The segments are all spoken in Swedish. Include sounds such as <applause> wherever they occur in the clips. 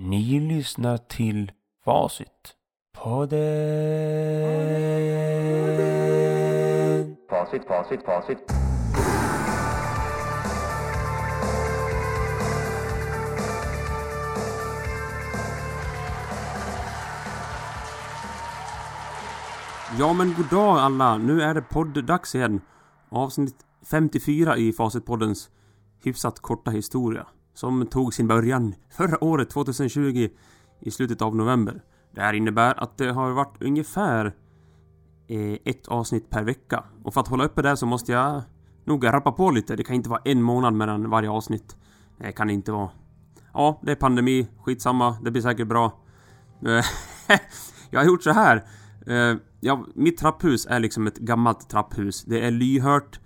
Ni lyssnar till Facit. Podden. Facit, facit, facit. Ja men god dag alla, nu är det podd-dags igen. Avsnitt 54 i Facitpoddens hyfsat korta historia. Som tog sin början förra året, 2020, i slutet av november. Det här innebär att det har varit ungefär eh, ett avsnitt per vecka. Och för att hålla uppe det så måste jag nog rappa på lite. Det kan inte vara en månad mellan varje avsnitt. Det kan det inte vara. Ja, det är pandemi, skitsamma, det blir säkert bra. Eh, <laughs> jag har gjort så här. Eh, ja, mitt trapphus är liksom ett gammalt trapphus. Det är lyhört.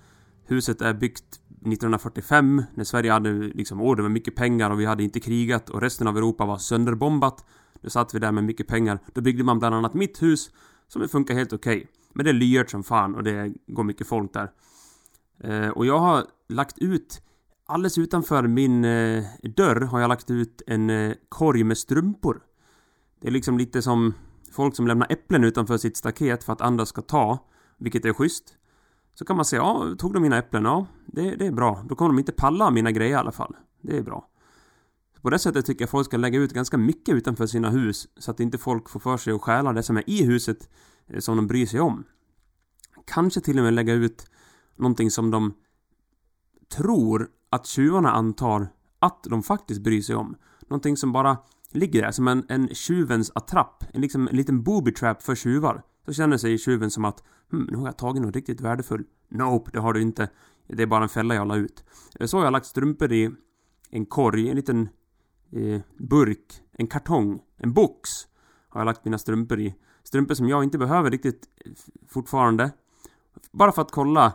Huset är byggt 1945 när Sverige hade liksom, åh det var mycket pengar och vi hade inte krigat och resten av Europa var sönderbombat. Då satt vi där med mycket pengar. Då byggde man bland annat mitt hus som funkar helt okej. Men det är lyhört som fan och det går mycket folk där. Eh, och jag har lagt ut Alldeles utanför min eh, dörr har jag lagt ut en eh, korg med strumpor. Det är liksom lite som folk som lämnar äpplen utanför sitt staket för att andra ska ta, vilket är schysst. Så kan man säga, ja, tog de mina äpplen? Ja, det, det är bra. Då kommer de inte palla mina grejer i alla fall. Det är bra. På det sättet tycker jag folk ska lägga ut ganska mycket utanför sina hus, så att inte folk får för sig att stjäla det som är i huset, eh, som de bryr sig om. Kanske till och med lägga ut någonting som de tror att tjuvarna antar att de faktiskt bryr sig om. Någonting som bara ligger där som en, en tjuvens attrapp. En, liksom, en liten booby trap för tjuvar. Så känner sig tjuven som att hm, nu har jag tagit något riktigt värdefull Nope, det har du inte. Det är bara en fälla jag la ut. Eh, så har jag lagt strumpor i en korg, en liten eh, burk, en kartong, en box. Har jag lagt mina strumpor i. Strumpor som jag inte behöver riktigt eh, fortfarande. Bara för att kolla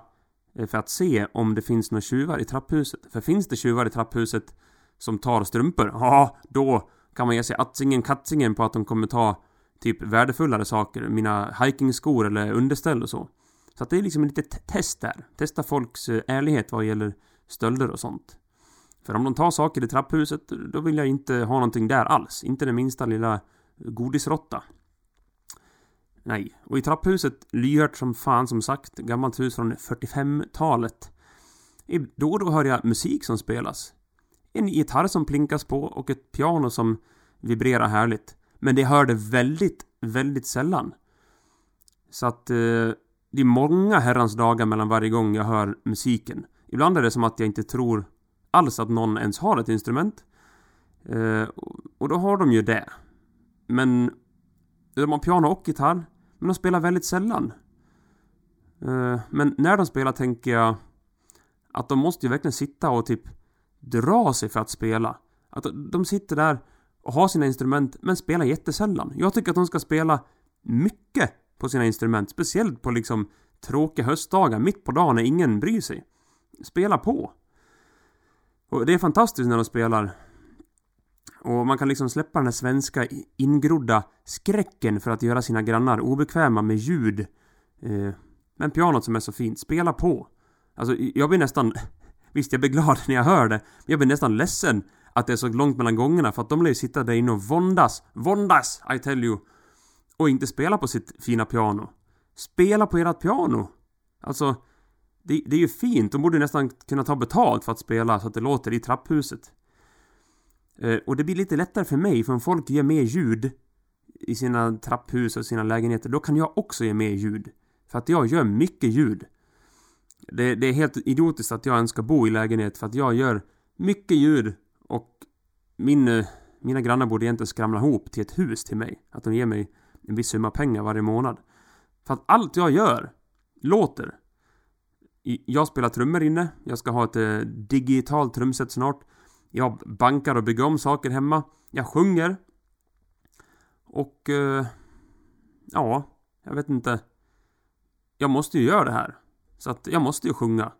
eh, för att se om det finns några tjuvar i trapphuset. För finns det tjuvar i trapphuset som tar strumpor, <laughs> ja, då kan man ge sig attingen kattingen på att de kommer ta typ värdefullare saker. Mina hikingskor eller underställ och så. Så att det är liksom ett litet test där. Testa folks eh, ärlighet vad gäller stölder och sånt. För om de tar saker i trapphuset, då vill jag inte ha någonting där alls. Inte den minsta lilla godisrotta. Nej, och i trapphuset, lyhört som fan som sagt, gammalt hus från 45-talet. Då och då hör jag musik som spelas. En gitarr som plinkas på och ett piano som vibrerar härligt. Men det hör det väldigt, väldigt sällan. Så att eh, det är många herrans dagar mellan varje gång jag hör musiken. Ibland är det som att jag inte tror alls att någon ens har ett instrument. Eh, och då har de ju det. Men de har piano och gitarr. Men de spelar väldigt sällan. Eh, men när de spelar tänker jag att de måste ju verkligen sitta och typ dra sig för att spela. Att de sitter där och ha sina instrument men spela jättesällan. Jag tycker att de ska spela mycket på sina instrument. Speciellt på liksom tråkiga höstdagar mitt på dagen när ingen bryr sig. Spela på! Och det är fantastiskt när de spelar. Och man kan liksom släppa den här svenska ingrodda skräcken för att göra sina grannar obekväma med ljud. Eh, men pianot som är så fint, spela på! Alltså, jag blir nästan... <laughs> Visst, jag blir glad <laughs> när jag hör det, men jag blir nästan ledsen att det är så långt mellan gångerna för att de lär ju sitta där inne och våndas. Våndas! I tell you! Och inte spela på sitt fina piano. Spela på ert piano! Alltså, det, det är ju fint. De borde nästan kunna ta betalt för att spela så att det låter i trapphuset. Eh, och det blir lite lättare för mig, för om folk ger mer ljud i sina trapphus och sina lägenheter, då kan jag också ge mer ljud. För att jag gör mycket ljud. Det, det är helt idiotiskt att jag ens ska bo i lägenhet för att jag gör mycket ljud och min, eh, mina grannar borde egentligen skramla ihop till ett hus till mig. Att de ger mig en viss summa pengar varje månad. För att allt jag gör låter. Jag spelar trummor inne. Jag ska ha ett eh, digitalt trumset snart. Jag bankar och bygger om saker hemma. Jag sjunger. Och... Eh, ja, jag vet inte. Jag måste ju göra det här. Så att jag måste ju sjunga.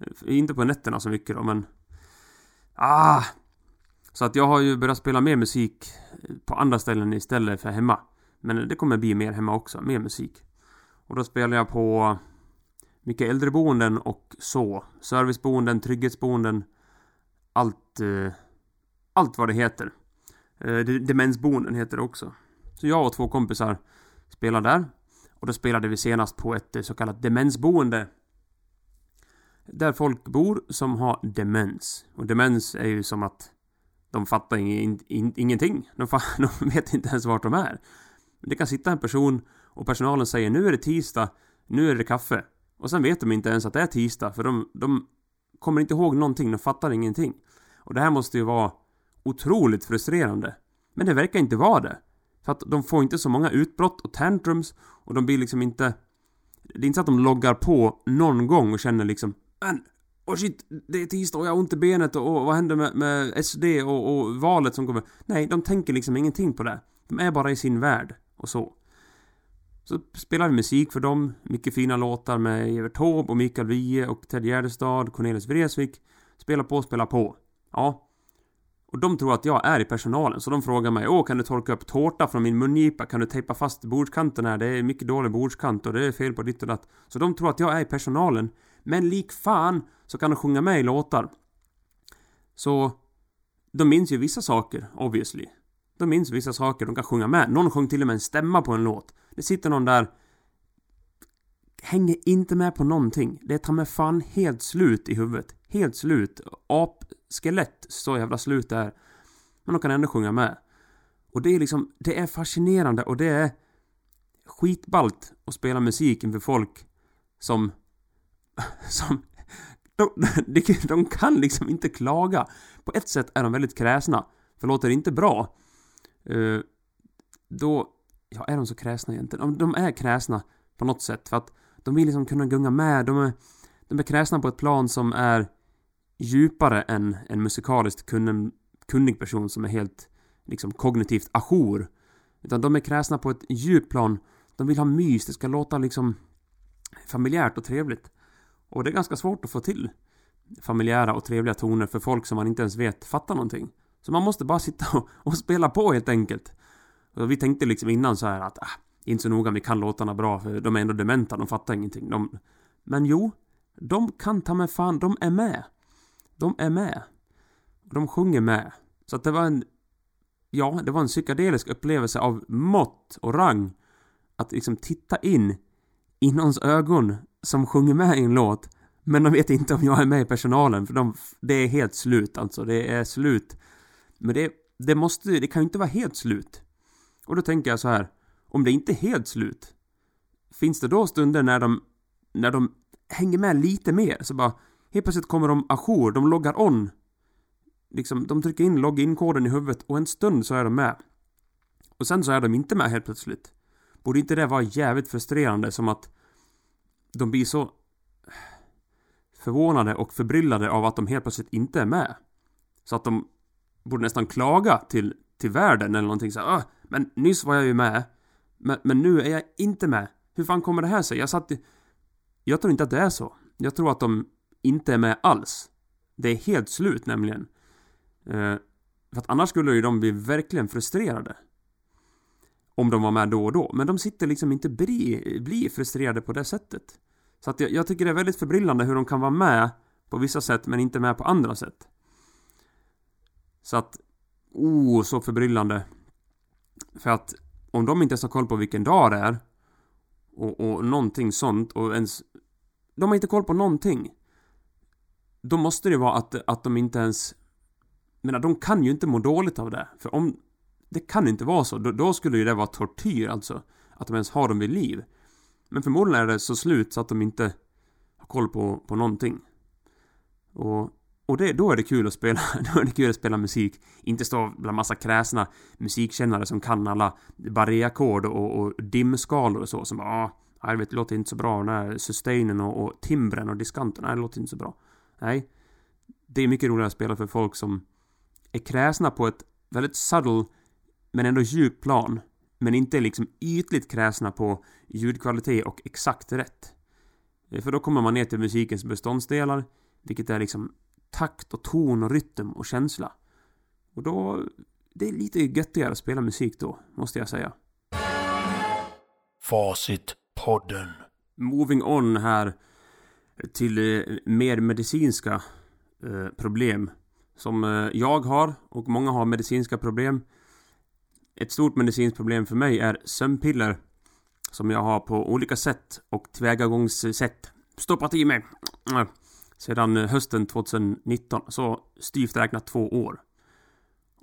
Eh, inte på nätterna så mycket då, men... Ah! Så att jag har ju börjat spela mer musik eh, på andra ställen istället för hemma. Men det kommer bli mer hemma också, mer musik. Och då spelar jag på mycket äldreboenden och så. Serviceboenden, trygghetsboenden. Allt... Eh, allt vad det heter. Eh, Demensboenden heter det också. Så jag och två kompisar spelar där. Och då spelade vi senast på ett eh, så kallat demensboende. Där folk bor som har demens. Och demens är ju som att de fattar in, in, ingenting. De, fa, <laughs> de vet inte ens vart de är. Det kan sitta en person och personalen säger nu är det tisdag, nu är det kaffe. Och sen vet de inte ens att det är tisdag för de, de kommer inte ihåg någonting, de fattar ingenting. Och det här måste ju vara otroligt frustrerande. Men det verkar inte vara det. För att de får inte så många utbrott och tantrums och de blir liksom inte... Det är inte så att de loggar på någon gång och känner liksom men, och shit, det är tisdag och jag har ont i benet och, och vad händer med, med SD och, och valet som kommer? Nej, de tänker liksom ingenting på det. De är bara i sin värld och så. Så spelar vi musik för dem, mycket fina låtar med Evert Taube och Mikael Wiehe och Ted Gärdestad, Cornelis Vreeswijk. Spelar på, spelar på. Ja. Och de tror att jag är i personalen, så de frågar mig Åh, kan du torka upp tårta från min mungipa? Kan du tejpa fast bordskanten här? Det är mycket dålig bordskant och det är fel på ditt och datt. Så de tror att jag är i personalen. Men lik fan så kan de sjunga med i låtar. Så de minns ju vissa saker, obviously. De minns vissa saker, de kan sjunga med. Någon sjöng till och med en stämma på en låt. Det sitter någon där Hänger inte med på någonting. Det tar med fan helt slut i huvudet. Helt slut. Apskelett, så jävla slut det är. Men de kan ändå sjunga med. Och det är liksom, det är fascinerande och det är skitballt att spela musik inför folk som som... De, <laughs> de, kan liksom inte klaga. På ett sätt är de väldigt kräsna. För låter det inte bra, eh, då... Ja, är de så kräsna egentligen? De, de är kräsna på något sätt. För att de vill liksom kunna gunga med. De är, de är kräsna på ett plan som är djupare än en musikaliskt kunnig, kunnig person som är helt liksom kognitivt ajour. Utan de är kräsna på ett djupt plan. De vill ha mys, det ska låta liksom familjärt och trevligt. Och det är ganska svårt att få till familjära och trevliga toner för folk som man inte ens vet fattar någonting. Så man måste bara sitta och, och spela på helt enkelt. Och vi tänkte liksom innan så här att äh, inte så noga vi kan låtarna bra för de är ändå dementa, de fattar ingenting. De... Men jo, de kan ta med fan, de är med. De är med. De sjunger med. Så att det var en... Ja, det var en psykedelisk upplevelse av mått och rang. Att liksom titta in i någons ögon som sjunger med i en låt. Men de vet inte om jag är med i personalen, för de, det är helt slut alltså. Det är slut. Men det, det måste, det kan ju inte vara helt slut. Och då tänker jag så här. Om det inte är helt slut. Finns det då stunder när de, när de hänger med lite mer? Så bara, helt plötsligt kommer de ajour, de loggar on. Liksom, de trycker in login-koden i huvudet och en stund så är de med. Och sen så är de inte med helt plötsligt. Borde inte det vara jävligt frustrerande som att de blir så förvånade och förbryllade av att de helt plötsligt inte är med. Så att de borde nästan klaga till, till världen eller någonting så här, ah, Men nyss var jag ju med. Men, men nu är jag inte med. Hur fan kommer det här sig? Jag satt i... Jag tror inte att det är så. Jag tror att de inte är med alls. Det är helt slut nämligen. Eh, för att annars skulle ju de bli verkligen frustrerade. Om de var med då och då. Men de sitter liksom inte bli, bli frustrerade på det sättet. Så att jag, jag tycker det är väldigt förbryllande hur de kan vara med på vissa sätt men inte med på andra sätt. Så att... Oh, så förbryllande. För att om de inte ens har koll på vilken dag det är och, och någonting sånt och ens... De har inte koll på någonting. Då måste det vara att, att de inte ens... Jag menar, de kan ju inte må dåligt av det. För om... Det kan inte vara så. Då, då skulle ju det vara tortyr alltså. Att de ens har dem vid liv. Men förmodligen är det så slut så att de inte har koll på, på någonting. Och, och det, då är det kul att spela, <laughs> då är det kul att spela musik. Inte stå bland massa kräsna musikkännare som kan alla barréackord och, och dimskalor och så som bara ah, jag vet, det låter inte så bra. Den här sustainen och, och timbren och diskanten, nej, det låter inte så bra. Nej. Det är mycket roligare att spela för folk som är kräsna på ett väldigt subtle men ändå djupt plan. Men inte liksom ytligt kräsna på ljudkvalitet och exakt rätt. Eh, För då kommer man ner till musikens beståndsdelar, vilket är liksom takt och ton och rytm och känsla. Och då... Det är lite göttigare att spela musik då, måste jag säga. Facitpodden. Moving on här till eh, mer medicinska eh, problem. Som jag har och många har medicinska problem ett stort medicinskt problem för mig är sömnpiller. Som jag har på olika sätt och tillvägagångssätt stoppat i mig. Sedan eh, hösten 2019, så styvt räknat två år.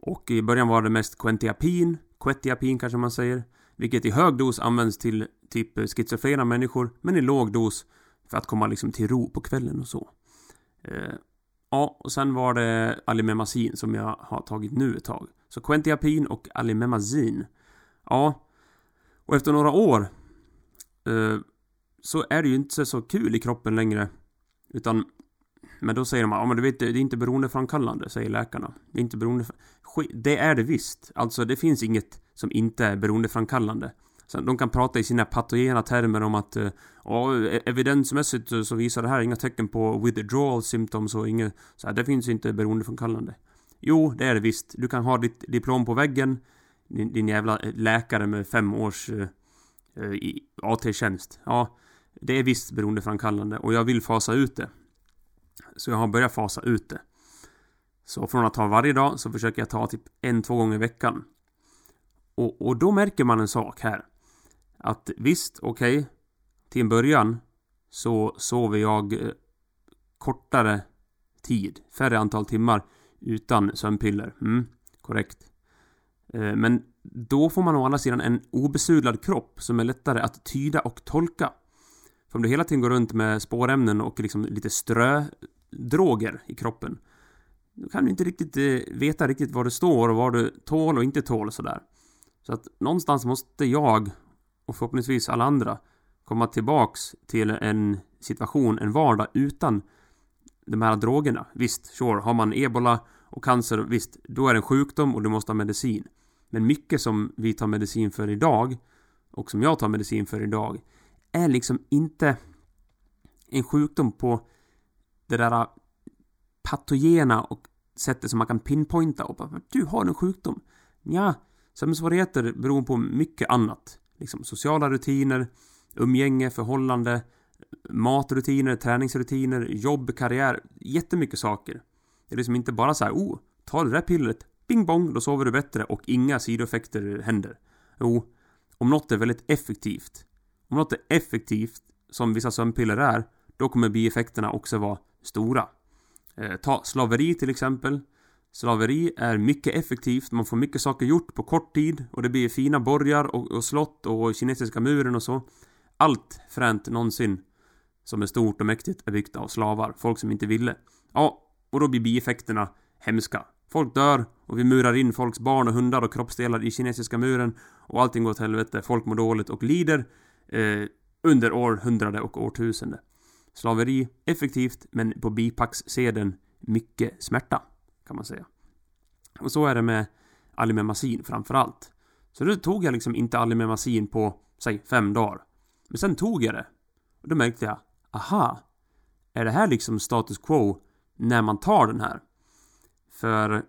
Och i början var det mest Quentiapin, Quetiapin kanske man säger. Vilket i hög dos används till typ schizofrena människor, men i låg dos för att komma liksom till ro på kvällen och så. Eh, ja, och sen var det Alimemazin som jag har tagit nu ett tag. Så Quentiapin och Alimemazin. Ja, och efter några år eh, så är det ju inte så kul i kroppen längre. Utan men då säger de ja men du vet det är inte beroendeframkallande, säger läkarna. Det är inte beroende... Det är det visst. Alltså det finns inget som inte är beroendeframkallande. Sen, de kan prata i sina patogena termer om att eh, ja, e-, evidensmässigt så visar det här inga tecken på withdrawal symptoms och inget så här, det finns inte beroendeframkallande. Jo, det är det visst. Du kan ha ditt diplom på väggen, din, din jävla eh, läkare med fem års eh, eh, uh, uh, AT-tjänst. Ja, det är visst beroendeframkallande och jag vill fasa ut det. Så jag har börjat fasa ut det. Så från att ta varje dag så försöker jag ta typ en, två gånger i veckan. Och, och då märker man en sak här. Att visst, okej. Okay, till en början så sover jag kortare tid, färre antal timmar utan sömnpiller. Mm, korrekt. Eh, men då får man å andra sidan en obesudlad kropp som är lättare att tyda och tolka. För om du hela tiden går runt med spårämnen och liksom lite strödroger i kroppen då kan du inte riktigt eh, veta riktigt vad du står och vad du tål och inte tål och sådär. Så att någonstans måste jag och förhoppningsvis alla andra komma tillbaks till en situation, en vardag utan de här drogerna. Visst, sure, har man ebola och cancer, visst, då är det en sjukdom och du måste ha medicin. Men mycket som vi tar medicin för idag och som jag tar medicin för idag är liksom inte en sjukdom på det där patogena och sättet som man kan pinpointa och bara, du har en sjukdom. Ja, sömnsvårigheter beror på mycket annat. Liksom sociala rutiner, umgänge, förhållande, matrutiner, träningsrutiner, jobb, karriär. Jättemycket saker. Det är liksom inte bara så här, oh, ta det där pillret, bing bong, då sover du bättre och inga sidoeffekter händer. Jo, om något är väldigt effektivt, om något är effektivt, som vissa sömnpiller är, då kommer bieffekterna också vara stora. Eh, ta slaveri till exempel. Slaveri är mycket effektivt, man får mycket saker gjort på kort tid och det blir fina borgar och, och slott och kinesiska muren och så. Allt fränt någonsin som är stort och mäktigt är byggt av slavar, folk som inte ville. Ja, och då blir bieffekterna hemska. Folk dör och vi murar in folks barn och hundar och kroppsdelar i kinesiska muren och allting går åt helvete, folk mår dåligt och lider eh, under århundrade och årtusende. Slaveri, effektivt, men på bipacksedeln mycket smärta, kan man säga. Och så är det med Alimemazin framförallt. Så då tog jag liksom inte Alimemazin på, säg, fem dagar. Men sen tog jag det. Och då märkte jag, aha, är det här liksom status quo när man tar den här? För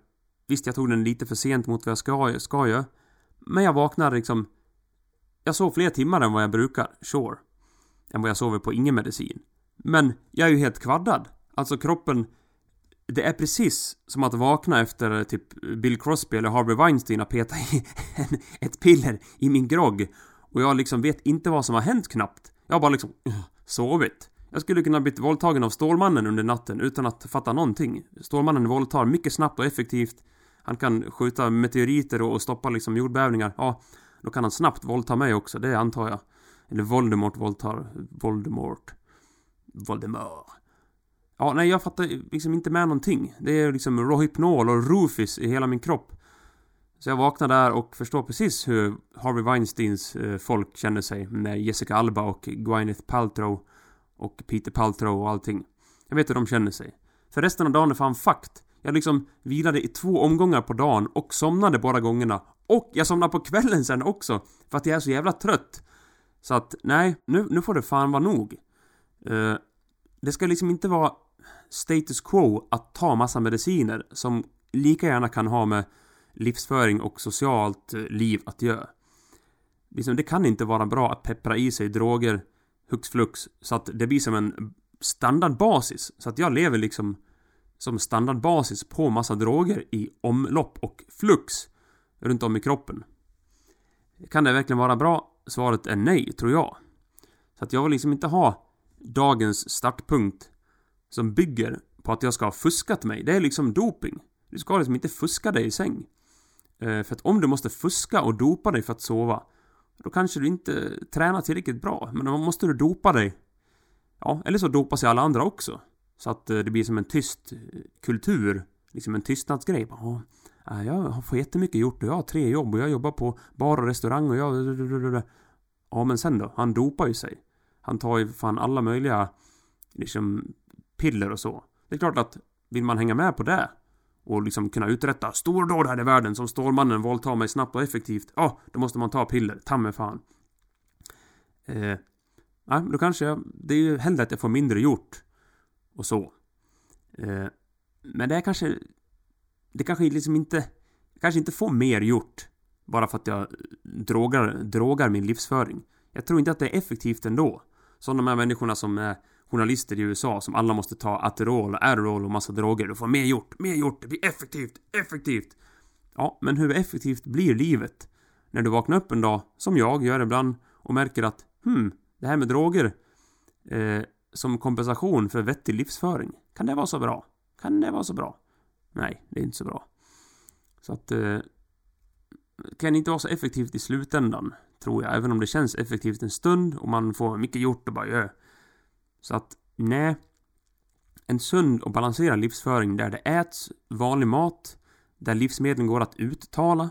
visst, jag tog den lite för sent mot vad jag ska, ska ju Men jag vaknade liksom... Jag sov fler timmar än vad jag brukar, sure. Än vad jag sover på ingen medicin. Men jag är ju helt kvaddad. Alltså kroppen... Det är precis som att vakna efter typ Bill Crosby eller Harvey Weinstein och peta i ett piller i min grogg. Och jag liksom vet inte vad som har hänt knappt. Jag har bara liksom uh, sovit. Jag skulle kunna blivit våldtagen av Stålmannen under natten utan att fatta någonting. Stålmannen våldtar mycket snabbt och effektivt. Han kan skjuta meteoriter och stoppa liksom jordbävningar. Ja, då kan han snabbt våldta mig också, det antar jag. Eller Voldemort våldtar Voldemort. Voldemort. Ja, nej, jag fattar liksom inte med någonting. Det är liksom Rohypnol och Rufus i hela min kropp. Så jag vaknar där och förstår precis hur Harvey Weinsteins eh, folk känner sig med Jessica Alba och Gwyneth Paltrow och Peter Paltrow och allting. Jag vet hur de känner sig. För resten av dagen är fan fakt. Jag liksom vilade i två omgångar på dagen och somnade båda gångerna. Och jag somnade på kvällen sen också. För att jag är så jävla trött. Så att, nej, nu, nu får det fan vara nog. Uh, det ska liksom inte vara status quo att ta massa mediciner som lika gärna kan ha med livsföring och socialt eh, liv att göra. Liksom, det kan inte vara bra att peppra i sig droger hux flux så att det blir som en standardbasis. Så att jag lever liksom som standardbasis på massa droger i omlopp och flux runt om i kroppen. Kan det verkligen vara bra? Svaret är nej, tror jag. Så att jag vill liksom inte ha dagens startpunkt som bygger på att jag ska ha fuskat mig. Det är liksom doping. Du ska liksom inte fuska dig i säng. Eh, för att om du måste fuska och dopa dig för att sova, då kanske du inte tränar tillräckligt bra. Men då måste du dopa dig. Ja, eller så dopar sig alla andra också. Så att eh, det blir som en tyst eh, kultur. Liksom en tystnadsgrej. Ja, äh, jag får jättemycket gjort och jag har tre jobb och jag jobbar på bar och restaurang och jag... Ja, men sen då? Han dopar ju sig. Han tar ju fan alla möjliga liksom piller och så. Det är klart att vill man hänga med på det och liksom kunna uträtta stordåd här i världen som Stålmannen våldtar mig snabbt och effektivt. Ja, då måste man ta piller. Ta mig fan. Eh, ja, då kanske jag... Det är ju hellre att jag får mindre gjort. Och så. Eh, men det är kanske... Det kanske liksom inte... Jag kanske inte får mer gjort. Bara för att jag drogar, drogar min livsföring. Jag tror inte att det är effektivt ändå. Som de här människorna som är journalister i USA som alla måste ta Aterol och Adderall och massa droger. Du får mer gjort, mer gjort, det blir effektivt, effektivt. Ja, men hur effektivt blir livet? När du vaknar upp en dag, som jag gör ibland, och märker att hmm, det här med droger eh, som kompensation för vettig livsföring. Kan det vara så bra? Kan det vara så bra? Nej, det är inte så bra. Så att... Eh, kan inte vara så effektivt i slutändan, tror jag. Även om det känns effektivt en stund och man får mycket gjort och bara gör. Så att, nej. En sund och balanserad livsföring där det äts vanlig mat, där livsmedlen går att uttala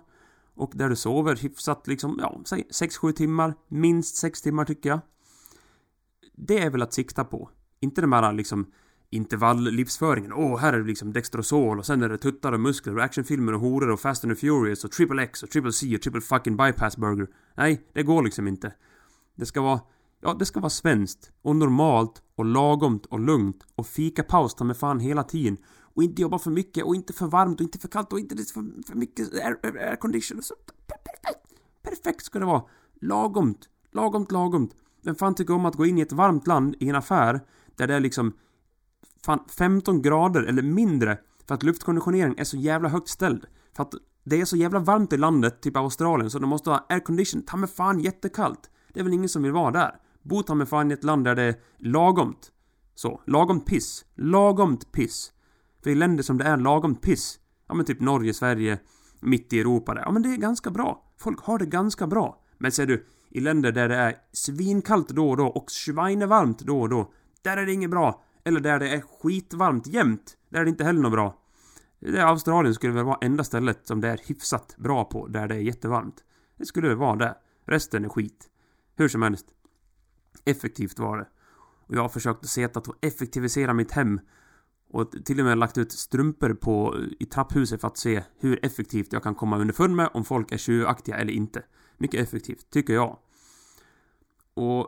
och där du sover hyfsat liksom, ja, säg 6-7 timmar, minst 6 timmar tycker jag. Det är väl att sikta på. Inte den här liksom intervalllivsföringen. Åh, oh, här är det liksom Dextrosol och sen är det tuttar och muskler och actionfilmer och horor och Fast and the Furious och Triple X och Triple C och Triple fucking Bypass Burger. Nej, det går liksom inte. Det ska vara Ja, det ska vara svenskt och normalt och lagomt och lugnt och fika paus ta med fan hela tiden. Och inte jobba för mycket och inte för varmt och inte för kallt och inte för, för mycket air, aircondition. Så, perfekt! Perfekt ska det vara. Lagomt. Lagomt, lagomt. Vem fan tycker om att gå in i ett varmt land i en affär där det är liksom fan 15 grader eller mindre för att luftkonditionering är så jävla högt ställd. För att det är så jävla varmt i landet, typ Australien, så de måste ha aircondition. Ta med fan jättekallt. Det är väl ingen som vill vara där. Bo ta mig fan i ett land där det är lagomt. Så, lagomt piss. Lagomt piss. För i länder som det är lagomt piss, ja men typ Norge, Sverige, mitt i Europa där, ja men det är ganska bra. Folk har det ganska bra. Men ser du, i länder där det är svinkallt då och då och svinevarmt då och då, där är det inget bra. Eller där det är skitvarmt jämt, där är det inte heller något bra. Det är Australien skulle väl vara enda stället som det är hyfsat bra på, där det är jättevarmt. Det skulle väl vara det. Resten är skit. Hur som helst. Effektivt var det. Och jag har försökt se att effektivisera mitt hem. Och till och med lagt ut strumpor på, i trapphuset för att se hur effektivt jag kan komma underfund med om folk är tjuvaktiga eller inte. Mycket effektivt, tycker jag. Och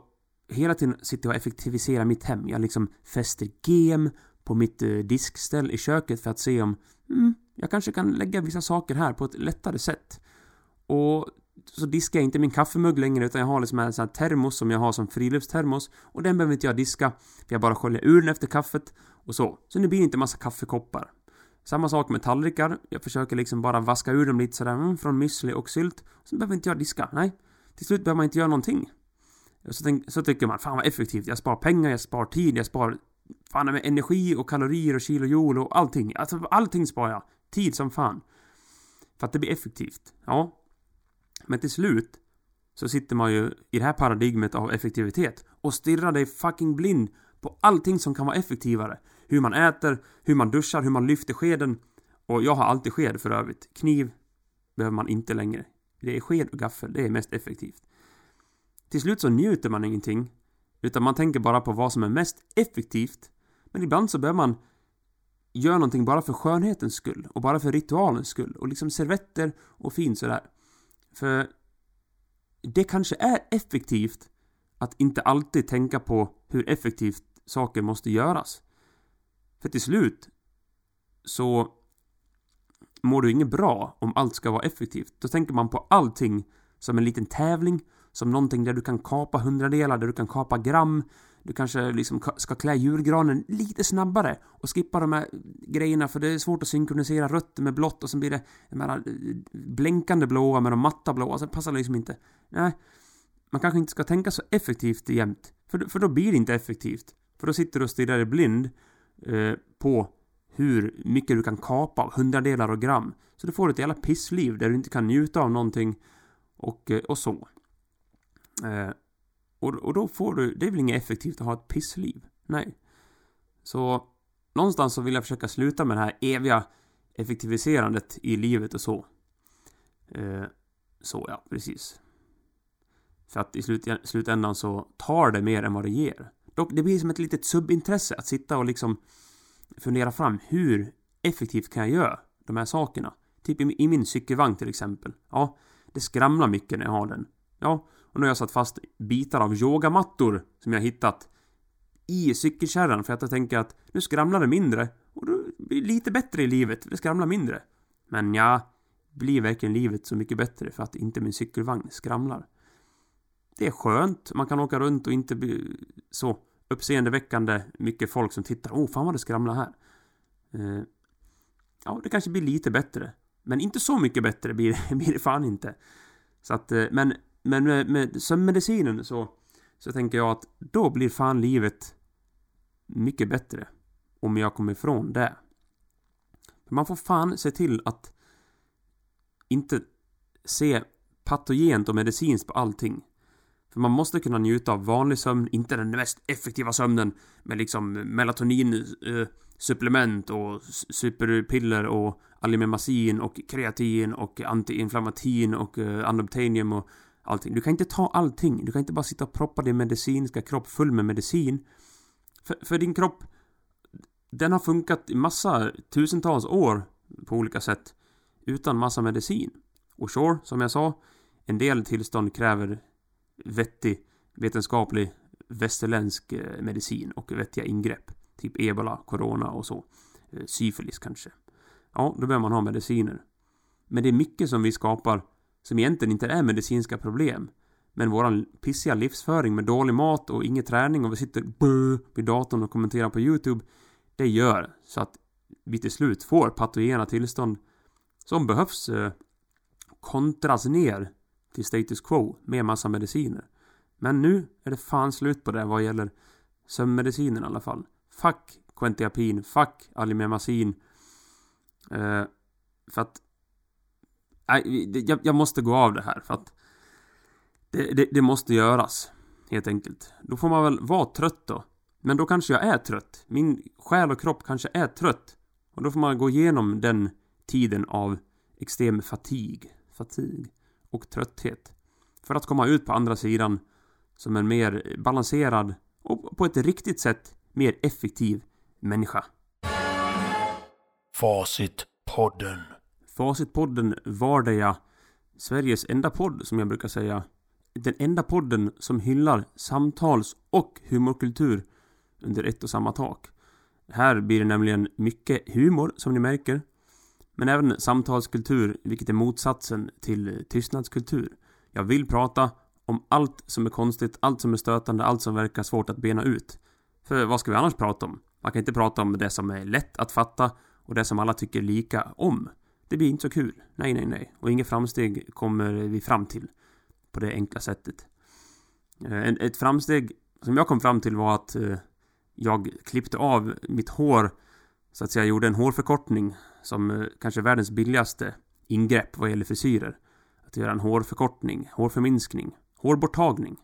hela tiden sitter jag och effektiviserar mitt hem. Jag liksom fäster gem på mitt eh, diskställ i köket för att se om mm, jag kanske kan lägga vissa saker här på ett lättare sätt. Och så diskar jag inte min kaffemugg längre utan jag har liksom en sån här termos som jag har som friluftstermos och den behöver inte jag diska för jag bara sköljer ur den efter kaffet och så. Så nu blir det inte massa kaffekoppar. Samma sak med tallrikar. Jag försöker liksom bara vaska ur dem lite sådär mm, från müsli och sylt. Sen behöver inte jag diska. Nej. Till slut behöver man inte göra någonting. Så, tänk, så tycker man, fan vad effektivt. Jag sparar pengar, jag sparar tid, jag sparar fan med energi och kalorier och kilo jul och allting. Alltså allting sparar jag. Tid som fan. För att det blir effektivt. Ja, men till slut så sitter man ju i det här paradigmet av effektivitet och stirrar dig fucking blind på allting som kan vara effektivare. Hur man äter, hur man duschar, hur man lyfter skeden. Och jag har alltid sked för övrigt. Kniv behöver man inte längre. Det är sked och gaffel, det är mest effektivt. Till slut så njuter man ingenting. Utan man tänker bara på vad som är mest effektivt. Men ibland så behöver man göra någonting bara för skönhetens skull och bara för ritualens skull. Och liksom servetter och fint sådär. För det kanske är effektivt att inte alltid tänka på hur effektivt saker måste göras. För till slut så mår du inget bra om allt ska vara effektivt. Då tänker man på allting som en liten tävling, som någonting där du kan kapa hundradelar, där du kan kapa gram, du kanske liksom ska klä julgranen lite snabbare och skippa de här grejerna för det är svårt att synkronisera rött med blått och sen blir det de här blänkande blåa med de matta blåa, så alltså det passar liksom inte. Nej, man kanske inte ska tänka så effektivt jämt. För, för då blir det inte effektivt. För då sitter du och stirrar dig blind eh, på hur mycket du kan kapa av hundradelar och gram. Så du får ett jävla pissliv där du inte kan njuta av någonting och, och så. Eh, och, och då får du, det är väl inget effektivt att ha ett pissliv? Nej. Så någonstans så vill jag försöka sluta med det här eviga effektiviserandet i livet och så. Eh, så ja, precis. För att i slut, slutändan så tar det mer än vad det ger. Dock, det blir som ett litet subintresse att sitta och liksom fundera fram hur effektivt kan jag göra de här sakerna? Typ i, i min cykelvagn till exempel. Ja, det skramlar mycket när jag har den. Ja, och nu har jag satt fast bitar av yogamattor som jag hittat i cykelkärran för att jag tänker att nu skramlar det mindre och då blir det lite bättre i livet. Det skramlar mindre. Men ja, blir verkligen livet så mycket bättre för att inte min cykelvagn skramlar? Det är skönt. Man kan åka runt och inte bli så uppseendeväckande mycket folk som tittar. Åh, oh, fan vad det skramlar här. Eh, ja, det kanske blir lite bättre. Men inte så mycket bättre blir det, <laughs> blir det fan inte. Så att, eh, men, men med, med sömnmedicinen så, så tänker jag att då blir fan livet mycket bättre. Om jag kommer ifrån det. Man får fan se till att inte se patogent och medicinskt på allting. För man måste kunna njuta av vanlig sömn, inte den mest effektiva sömnen med liksom melatonin eh, supplement och superpiller och alimemazin och kreatin och antiinflammatin och eh, andoptenium och allting. Du kan inte ta allting. Du kan inte bara sitta och proppa din medicinska kropp full med medicin. För, för din kropp, den har funkat i massa tusentals år på olika sätt utan massa medicin. Och sure, som jag sa, en del tillstånd kräver vettig vetenskaplig västerländsk eh, medicin och vettiga ingrepp. Typ ebola, corona och så. Eh, syfilis kanske. Ja, då behöver man ha mediciner. Men det är mycket som vi skapar som egentligen inte är medicinska problem. Men våran pissiga livsföring med dålig mat och ingen träning och vi sitter vid datorn och kommenterar på YouTube. Det gör så att vi till slut får patogena tillstånd som behövs eh, kontras ner till status quo med massa mediciner. Men nu är det fan slut på det vad gäller sömnmedicinen i alla fall. Fuck Quentiapin, fuck Alimemazin. Eh, för att... Jag, jag, måste gå av det här för att... Det, det, det, måste göras. Helt enkelt. Då får man väl vara trött då. Men då kanske jag är trött. Min själ och kropp kanske är trött. Och då får man gå igenom den tiden av extrem fatig. Fatig och trötthet. För att komma ut på andra sidan som en mer balanserad och på ett riktigt sätt mer effektiv människa. Facitpodden. Facitpodden var det. Sveriges enda podd, som jag brukar säga. Den enda podden som hyllar samtals och humorkultur under ett och samma tak. Här blir det nämligen mycket humor, som ni märker. Men även samtalskultur, vilket är motsatsen till tystnadskultur. Jag vill prata om allt som är konstigt, allt som är stötande, allt som verkar svårt att bena ut. För vad ska vi annars prata om? Man kan inte prata om det som är lätt att fatta och det som alla tycker lika om. Det blir inte så kul. Nej, nej, nej. Och inga framsteg kommer vi fram till på det enkla sättet. Eh, ett framsteg som jag kom fram till var att eh, jag klippte av mitt hår så att säga gjorde en hårförkortning som kanske kanske världens billigaste ingrepp vad gäller frisyrer. Att göra en hårförkortning, hårförminskning, hårborttagning.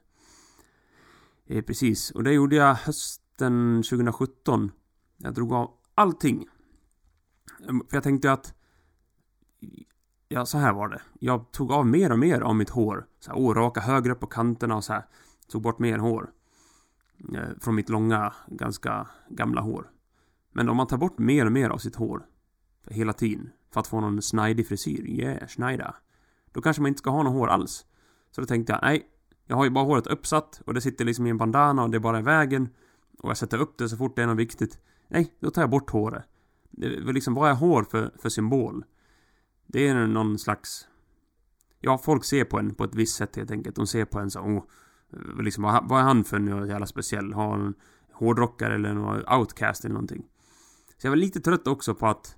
Eh, precis, och det gjorde jag hösten 2017. Jag drog av allting. För jag tänkte att... Ja, så här var det. Jag tog av mer och mer av mitt hår. Så här, raka högre upp på kanterna och så här. Tog bort mer hår. Eh, från mitt långa, ganska gamla hår. Men om man tar bort mer och mer av sitt hår hela tiden för att få någon snajdig frisyr, yeah, snajda. Då kanske man inte ska ha något hår alls. Så då tänkte jag, nej, jag har ju bara håret uppsatt och det sitter liksom i en bandana och det är bara i vägen. Och jag sätter upp det så fort det är något viktigt. Nej, då tar jag bort håret. Det liksom, vad är hår för, för symbol? Det är någon slags... Ja, folk ser på en på ett visst sätt helt enkelt. De ser på en så, oh, Liksom, vad, är han för något jävla speciell? Har han hårdrockare eller någon outcast eller någonting? Så jag var lite trött också på att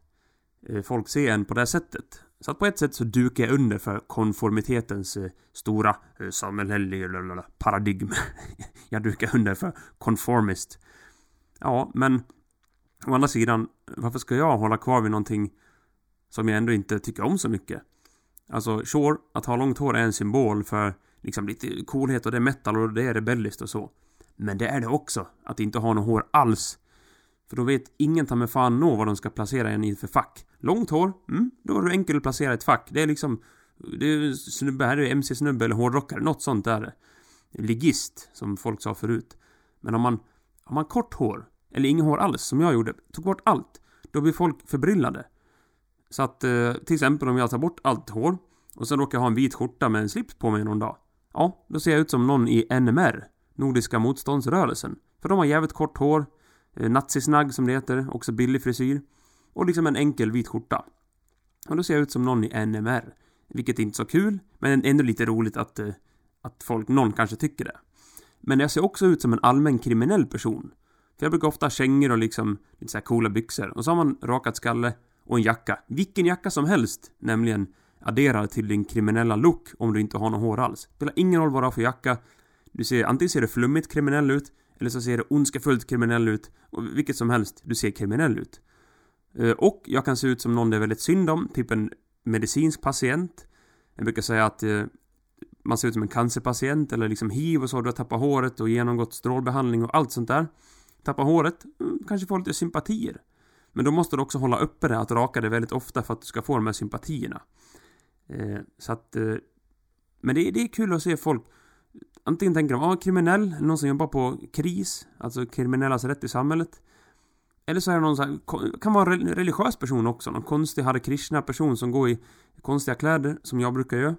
eh, folk ser en på det sättet. Så att på ett sätt så dukar jag under för konformitetens eh, stora eh, samhälleliga paradigm. <laughs> jag dukar under för conformist. Ja, men å andra sidan, varför ska jag hålla kvar vid någonting som jag ändå inte tycker om så mycket? Alltså, sure, att ha långt hår är en symbol för liksom lite coolhet och det är metal och det är rebelliskt och så. Men det är det också, att inte ha något hår alls. För då vet ingen ta med fan nå vad de ska placera en i för fack. Långt hår, mm, då är det enkelt att placera ett fack. Det är liksom... Det är snubbe, här är det MC-snubbe eller hårdrockare, något sånt där. Ligist, som folk sa förut. Men om man... Har man kort hår, eller inget hår alls, som jag gjorde, tog bort allt, då blir folk förbryllade. Så att, eh, till exempel om jag tar bort allt hår, och sen råkar jag ha en vit skjorta med en slips på mig någon dag. Ja, då ser jag ut som någon i NMR, Nordiska motståndsrörelsen. För de har jävligt kort hår, eh, nazisnagg som det heter, också billig frisyr. Och liksom en enkel vit skjorta. Och då ser jag ut som någon i NMR. Vilket är inte så kul, men ändå lite roligt att, eh, att folk, någon kanske tycker det. Men jag ser också ut som en allmän kriminell person. För jag brukar ofta ha kängor och liksom lite så här coola byxor. Och så har man rakat skalle och en jacka. Vilken jacka som helst, nämligen adderar till din kriminella look om du inte har något hår alls. Spelar ingen roll vad du har för jacka. Du ser, antingen ser du flummigt kriminell ut, eller så ser du ondskefullt kriminell ut. Och vilket som helst, du ser kriminell ut. Eh, och jag kan se ut som någon det är väldigt synd om, typ en medicinsk patient. Jag brukar säga att eh, man ser ut som en cancerpatient eller liksom hiv och så. Du har tappat håret och genomgått strålbehandling och allt sånt där. Tappa håret, mm, kanske få lite sympatier. Men då måste du också hålla uppe det, att raka det väldigt ofta för att du ska få de här sympatierna. Eh, så att... Eh, men det, det är kul att se folk Antingen tänker de, ah, kriminell, någon som jobbar på KRIS, alltså kriminellas rätt i samhället. Eller så är det någon så här, kan vara en religiös person också, någon konstig Hare Krishna person som går i konstiga kläder, som jag brukar göra.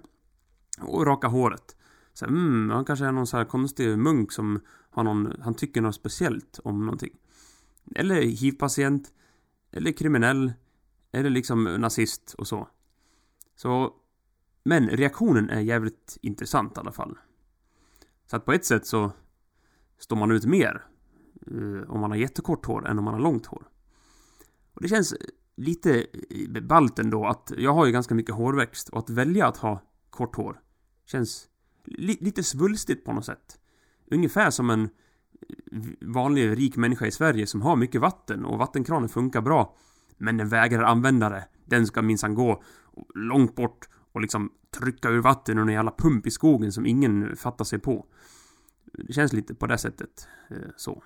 Och raka håret. Så här, mm, han kanske är någon så här konstig munk som har någon, han tycker något speciellt om någonting. Eller hiv-patient, eller kriminell, eller liksom nazist och så. Så, men reaktionen är jävligt intressant i alla fall. Så att på ett sätt så står man ut mer eh, om man har jättekort hår än om man har långt hår. Och det känns lite ballt ändå att jag har ju ganska mycket hårväxt och att välja att ha kort hår känns li lite svulstigt på något sätt. Ungefär som en vanlig rik människa i Sverige som har mycket vatten och vattenkranen funkar bra. Men den vägrar använda det. Den ska minsann gå långt bort och liksom trycka ur vatten ur en jävla pump i skogen som ingen fattar sig på. Det känns lite på det sättet. Eh, så.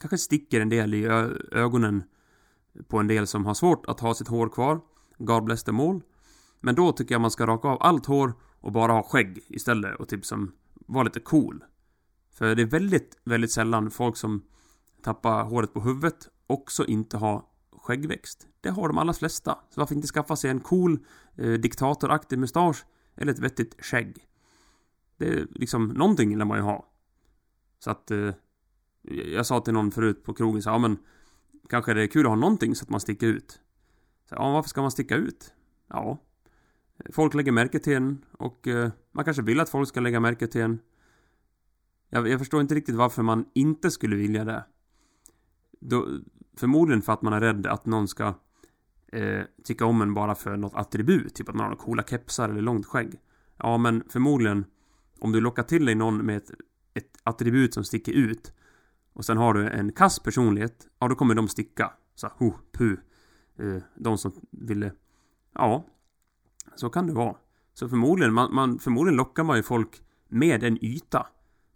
Kanske sticker en del i ögonen på en del som har svårt att ha sitt hår kvar. God bless them all. Men då tycker jag man ska raka av allt hår och bara ha skägg istället och typ som vara lite cool. För det är väldigt, väldigt sällan folk som tappar håret på huvudet också inte har skäggväxt. Det har de allra flesta. Så varför inte skaffa sig en cool eh, diktatoraktig mustasch eller ett vettigt skägg? Det är liksom, någonting lär man ju ha. Så att eh, jag sa till någon förut på krogen så ja men kanske det är kul att ha någonting så att man sticker ut. Så, ja, varför ska man sticka ut? Ja, folk lägger märke till en och eh, man kanske vill att folk ska lägga märke till en. Jag, jag förstår inte riktigt varför man inte skulle vilja det. Då, förmodligen för att man är rädd att någon ska eh, tycka om en bara för något attribut. Typ att man har några coola kepsar eller långt skägg. Ja, men förmodligen om du lockar till dig någon med ett, ett attribut som sticker ut och sen har du en kass personlighet, ja då kommer de sticka. Så ho, pu. Eh, de som ville... Ja, så kan det vara. Så förmodligen, man, man, förmodligen lockar man ju folk med en yta.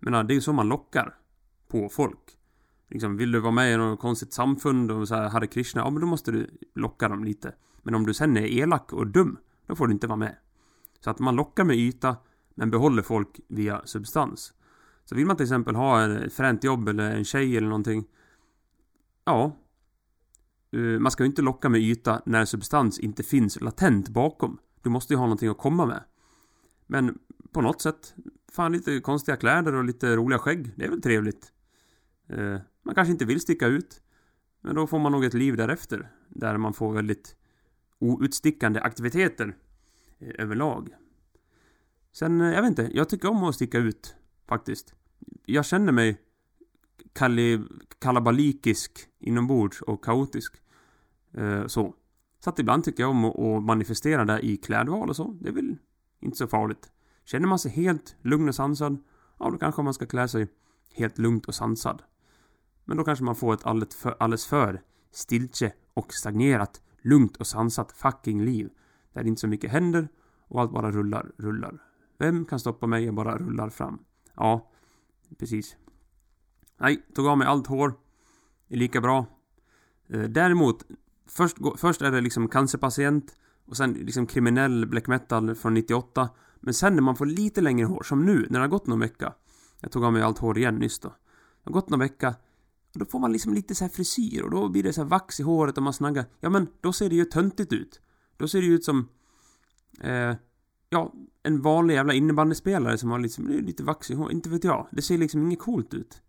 Men det är ju så man lockar på folk. Liksom, vill du vara med i något konstigt samfund och så här Hare Krishna, ja men då måste du locka dem lite. Men om du sen är elak och dum, då får du inte vara med. Så att man lockar med yta, men behåller folk via substans. Så vill man till exempel ha ett fränt jobb eller en tjej eller någonting. Ja. Eh, man ska ju inte locka med yta när substans inte finns latent bakom. Du måste ju ha någonting att komma med. Men på något sätt, fan lite konstiga kläder och lite roliga skägg, det är väl trevligt. Eh, Man kanske inte vill sticka ut. Men då får man nog ett liv därefter. Där man får väldigt outstickande aktiviteter eh, överlag. Sen, eh, jag vet inte, jag tycker om att sticka ut Faktiskt. Jag känner mig kalli, kalabalikisk inombords och kaotisk. Eh, så. Så att ibland tycker jag om att, att manifestera det i klädval och så. Det är väl inte så farligt. Känner man sig helt lugn och sansad, ja då kanske man ska klä sig helt lugnt och sansad. Men då kanske man får ett alldeles för, alldeles för stiltje och stagnerat, lugnt och sansat fucking liv. Där inte så mycket händer och allt bara rullar, rullar. Vem kan stoppa mig? Jag bara rullar fram. Ja, precis. Nej, tog av mig allt hår. Är lika bra. Eh, däremot, först, först är det liksom cancerpatient och sen liksom kriminell black metal från 98. Men sen när man får lite längre hår, som nu, när det har gått någon vecka. Jag tog av mig allt hår igen nyss då. Det har gått någon vecka. Och då får man liksom lite så här frisyr och då blir det så här vax i håret och man snaggar. Ja men, då ser det ju töntigt ut. Då ser det ju ut som... Eh, ja, en vanlig jävla innebandyspelare som har liksom, lite vax i håret. Inte vet jag. Det ser liksom inget coolt ut.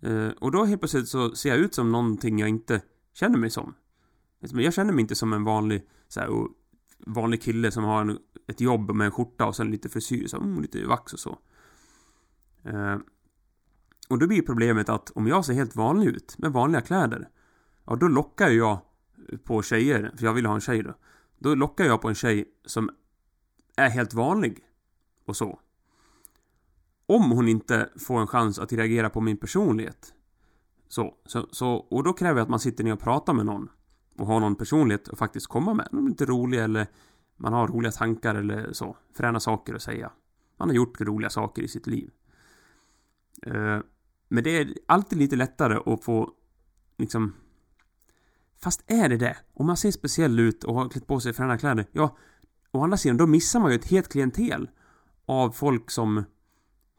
Eh, och då helt plötsligt så ser jag ut som någonting jag inte känner mig som. Alltså, jag känner mig inte som en vanlig, så här, vanlig kille som har en, ett jobb med en skjorta och sen lite frisyr, så, mm, lite vax och så. Eh, och då blir problemet att om jag ser helt vanlig ut, med vanliga kläder, ja då lockar jag på tjejer, för jag vill ha en tjej då. Då lockar jag på en tjej som är helt vanlig. Och så. Om hon inte får en chans att reagera på min personlighet. Så, så, så och då kräver jag att man sitter ner och pratar med någon. Och har någon personlighet att faktiskt komma med. Någon lite rolig eller man har roliga tankar eller så. Fräna saker att säga. Man har gjort roliga saker i sitt liv. Eh, men det är alltid lite lättare att få liksom Fast är det det? Om man ser speciell ut och har klätt på sig fräna kläder, ja, å andra sidan, då missar man ju ett helt klientel av folk som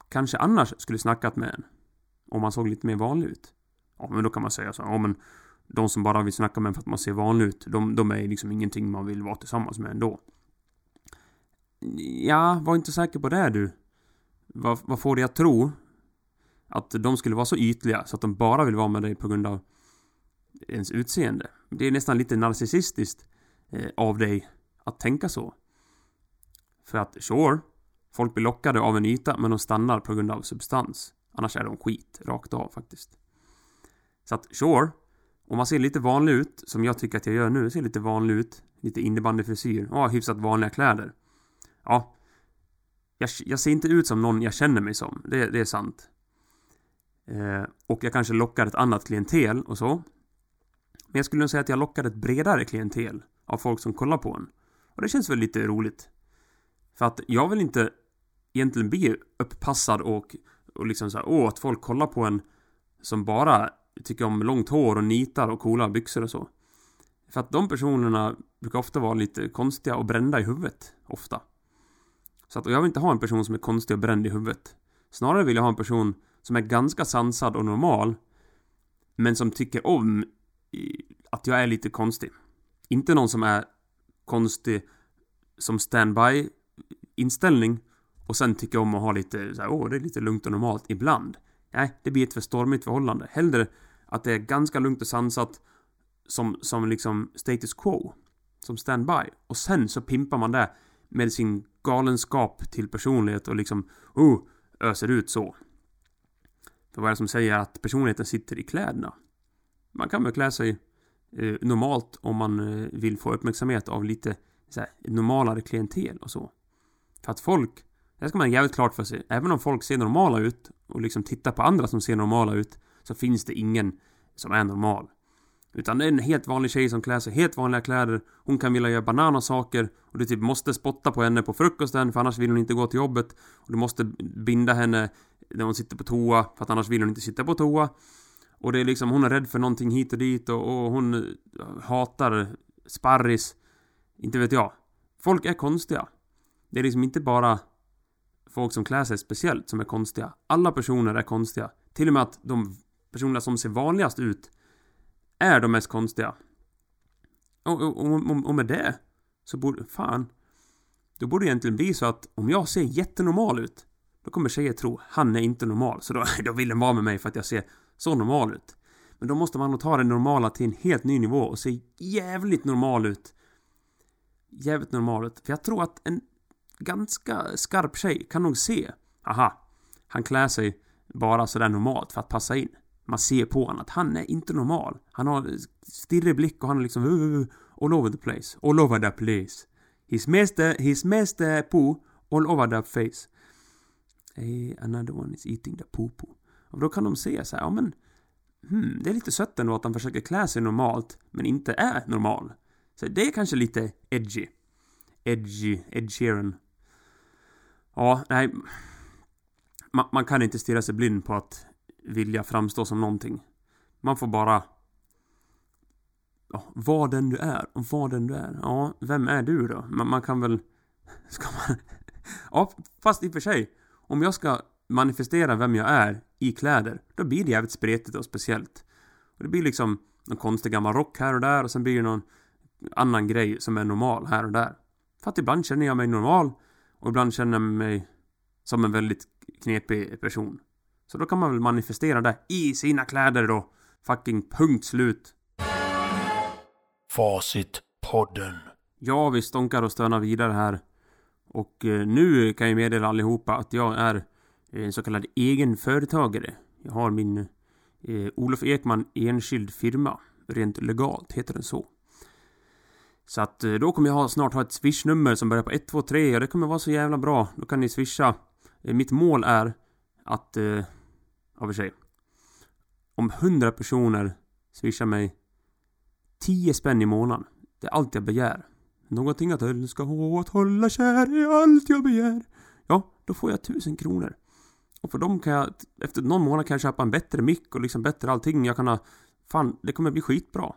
kanske annars skulle snackat med en. Om man såg lite mer vanlig ut. Ja, men då kan man säga så ja men de som bara vill snacka med en för att man ser vanlig ut, de, de är liksom ingenting man vill vara tillsammans med ändå. Ja, var inte säker på det du. Vad, vad får dig att tro att de skulle vara så ytliga så att de bara vill vara med dig på grund av ens utseende? Det är nästan lite narcissistiskt eh, av dig att tänka så. För att, sure, folk blir lockade av en yta men de stannar på grund av substans. Annars är de skit, rakt av faktiskt. Så att, sure, om man ser lite vanlig ut, som jag tycker att jag gör nu, ser lite vanlig ut, lite innebandyfrisyr, och har hyfsat vanliga kläder. Ja, jag, jag, ser inte ut som någon jag känner mig som, det, det är sant. Eh, och jag kanske lockar ett annat klientel och så. Men jag skulle nog säga att jag lockar ett bredare klientel av folk som kollar på en. Och det känns väl lite roligt. För att jag vill inte egentligen bli upppassad och, och liksom så här, åh, att folk kollar på en som bara tycker om långt hår och nitar och coola byxor och så. För att de personerna brukar ofta vara lite konstiga och brända i huvudet. Ofta. Så att, och jag vill inte ha en person som är konstig och bränd i huvudet. Snarare vill jag ha en person som är ganska sansad och normal. Men som tycker om att jag är lite konstig. Inte någon som är konstig som standby inställning och sen tycker om att ha lite så här, åh, det är lite lugnt och normalt ibland. Nej, det blir ett för stormigt förhållande. Hellre att det är ganska lugnt och sansat som, som liksom status quo. Som standby. Och sen så pimpar man det med sin galenskap till personlighet och liksom, oh, öser ut så. För vad är det som säger att personligheten sitter i kläderna? Man kan väl klä sig eh, normalt om man eh, vill få uppmärksamhet av lite så här, normalare klientel och så. För att folk, det ska man ha jävligt klart för sig, även om folk ser normala ut och liksom tittar på andra som ser normala ut, så finns det ingen som är normal. Utan det är en helt vanlig tjej som klär sig helt vanliga kläder. Hon kan vilja göra bananasaker och du typ måste spotta på henne på frukosten för annars vill hon inte gå till jobbet. Och du måste binda henne när hon sitter på toa för att annars vill hon inte sitta på toa. Och det är liksom, hon är rädd för någonting hit och dit och, och hon eh, hatar sparris. Inte vet jag. Folk är konstiga. Det är liksom inte bara folk som klär sig speciellt som är konstiga. Alla personer är konstiga. Till och med att de personerna som ser vanligast ut är de mest konstiga. Och, och, och, och med det så borde, fan. Då borde det egentligen bli så att om jag ser jättenormal ut då kommer tjejer tro han är inte normal. Så då, <laughs> då vill de vara med mig för att jag ser så normal ut. Men då måste man nog ta det normala till en helt ny nivå och se jävligt normal ut. Jävligt normal ut. För jag tror att en ganska skarp tjej kan nog se. Aha. Han klär sig bara sådär normalt för att passa in. Man ser på honom att han är inte normal. Han har stirrig blick och han är liksom uh, uh, uh all over the place. All over the place. His master, his master poo all over the face. Hey, another one is eating the poo-poo. Och då kan de se så här, ja men hmm, det är lite sött ändå att han försöker klä sig normalt, men inte är normal. Så det är kanske lite edgy. Edgy, Ed Sheeran. Ja, nej. Man, man kan inte stirra sig blind på att vilja framstå som någonting. Man får bara... Ja, vad den du är, och vad den du är. Ja, vem är du då? Man, man kan väl... <laughs> Ska man... Ja, fast i och för sig. Om jag ska manifestera vem jag är i kläder, då blir det jävligt spretigt och speciellt. Och det blir liksom någon konstig gammal rock här och där och sen blir det någon annan grej som är normal här och där. För att ibland känner jag mig normal och ibland känner jag mig som en väldigt knepig person. Så då kan man väl manifestera det i sina kläder då. Fucking punkt slut. Facitpodden. Ja, vi stånkar och stönar vidare här. Och eh, nu kan jag meddela allihopa att jag är en så kallad egenföretagare. Jag har min eh, Olof Ekman enskild firma. Rent legalt heter den så. Så att eh, då kommer jag ha, snart ha ett swishnummer som börjar på 123 och det kommer vara så jävla bra. Då kan ni swisha. Eh, mitt mål är att... Eh, och för sig. Om 100 personer swishar mig 10 spänn i månaden. Det är allt jag begär. Någonting att älska och att hålla kär är allt jag begär. Ja, då får jag 1000 kronor. Och för dem kan jag, efter någon månad kan jag köpa en bättre mick och liksom bättre allting. Jag kan ha, fan, det kommer bli skitbra.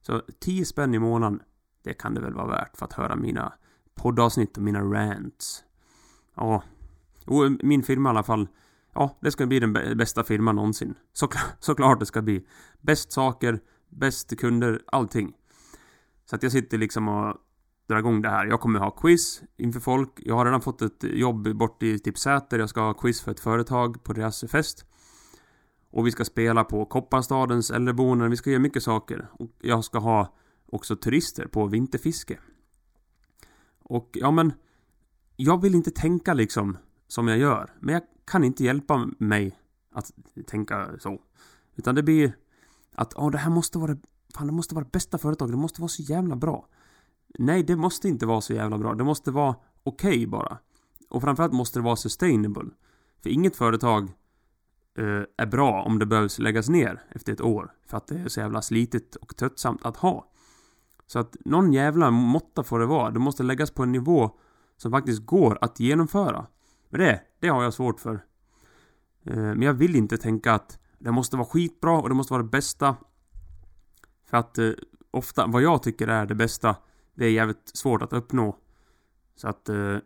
Så 10 spänn i månaden, det kan det väl vara värt för att höra mina poddavsnitt och mina rants. Ja, och min firma i alla fall. Ja, det ska bli den bästa firman någonsin. Såklart, <laughs> såklart det ska bli. Bäst saker, bäst kunder, allting. Så att jag sitter liksom och drar igång det här. Jag kommer ha quiz inför folk. Jag har redan fått ett jobb bort i typ Säter. Jag ska ha quiz för ett företag på deras fest. Och vi ska spela på Kopparstadens äldreboenden. Vi ska göra mycket saker. Och jag ska ha också turister på vinterfiske. Och ja men... Jag vill inte tänka liksom som jag gör. Men jag kan inte hjälpa mig att tänka så. Utan det blir att, ja det här måste vara Fan, det måste vara det bästa företaget. Det måste vara så jävla bra. Nej, det måste inte vara så jävla bra. Det måste vara okej okay bara. Och framförallt måste det vara sustainable. För inget företag uh, är bra om det behövs läggas ner efter ett år. För att det är så jävla slitigt och tröttsamt att ha. Så att någon jävla måtta får det vara. Det måste läggas på en nivå som faktiskt går att genomföra. Men det, det har jag svårt för. Eh, men jag vill inte tänka att det måste vara skitbra och det måste vara det bästa. För att eh, ofta, vad jag tycker är det bästa det är jävligt svårt att uppnå. Så att... Eh,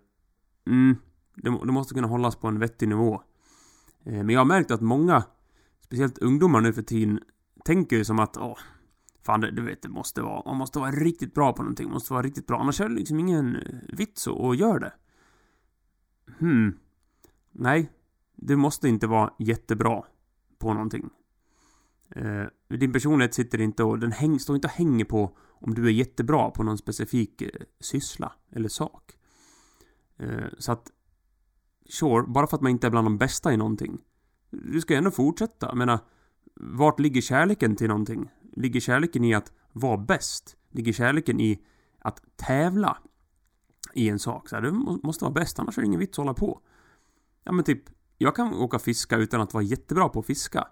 mm, det, det, måste kunna hållas på en vettig nivå. Men jag har märkt att många, speciellt ungdomar nu för tiden, tänker ju som att åh, fan det, du vet, det måste vara, man måste vara riktigt bra på någonting, man måste vara riktigt bra, annars är det liksom ingen vits att göra det. Hmm. Nej, du måste inte vara jättebra på någonting. Eh, din personlighet sitter inte och, den häng, står inte och hänger på om du är jättebra på någon specifik eh, syssla eller sak. Eh, så att, sure, bara för att man inte är bland de bästa i någonting. Du ska ju ändå fortsätta. Jag menar, vart ligger kärleken till någonting? Ligger kärleken i att vara bäst? Ligger kärleken i att tävla i en sak? Så här, du måste vara bäst, annars är det ingen vits att hålla på. Ja men typ, jag kan åka fiska utan att vara jättebra på att fiska.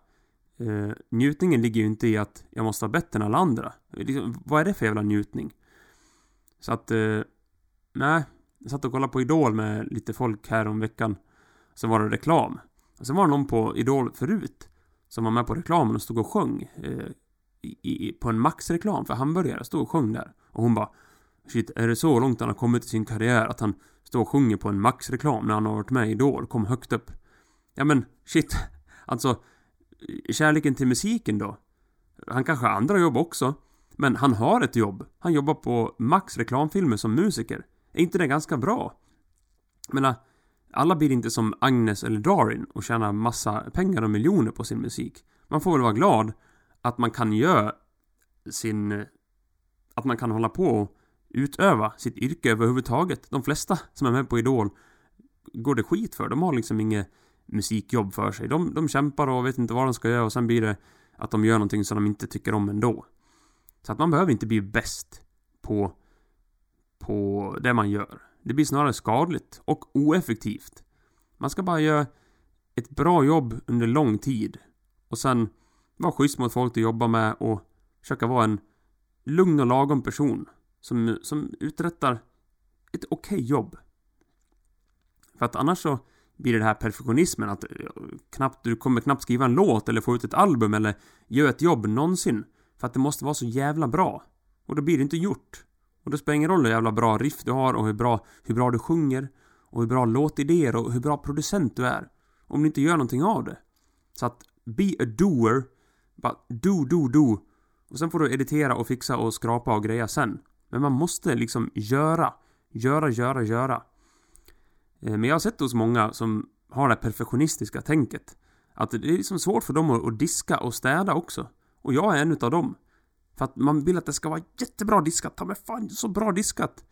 Eh, njutningen ligger ju inte i att jag måste vara bättre än alla andra. Liksom, vad är det för jävla njutning? Så att, eh, nej. Jag satt och kollade på Idol med lite folk här om veckan. Sen var det reklam. Och sen var det någon på Idol förut. Som var med på reklamen och stod och sjöng. Eh, i, i, på en Max-reklam för hamburgare. Stod och sjöng där. Och hon bara Shit, är det så långt han har kommit i sin karriär att han står och sjunger på en Max-reklam när han har varit med i Idol? Kom högt upp. Ja men, shit. Alltså, kärleken till musiken då? Han kanske har andra jobb också. Men han har ett jobb. Han jobbar på Max reklamfilmer som musiker. Är inte det ganska bra? Jag menar, alla blir inte som Agnes eller Darin och tjänar massa pengar och miljoner på sin musik. Man får väl vara glad att man kan göra sin... Att man kan hålla på och utöva sitt yrke överhuvudtaget. De flesta som är med på Idol går det skit för. De har liksom inget musikjobb för sig. De, de kämpar och vet inte vad de ska göra och sen blir det att de gör någonting som de inte tycker om ändå. Så att man behöver inte bli bäst på, på det man gör. Det blir snarare skadligt och oeffektivt. Man ska bara göra ett bra jobb under lång tid. Och sen vara schysst mot folk du jobbar med och försöka vara en lugn och lagom person. Som, som uträttar ett okej okay jobb. För att annars så blir det, det här perfektionismen att eh, knappt, du kommer knappt skriva en låt eller få ut ett album eller göra ett jobb någonsin. För att det måste vara så jävla bra. Och då blir det inte gjort. Och det spelar ingen roll hur jävla bra riff du har och hur bra, hur bra du sjunger. Och hur bra låtidéer och hur bra producent du är. Om du inte gör någonting av det. Så att be a doer. Bara do, do, do. Och sen får du editera och fixa och skrapa och greja sen. Men man måste liksom göra. Göra, göra, göra. Eh, men jag har sett hos många som har det här perfektionistiska tänket. Att det är liksom svårt för dem att diska och städa också. Och jag är en utav dem. För att man vill att det ska vara jättebra diskat. Ta mig fan, så bra diskat.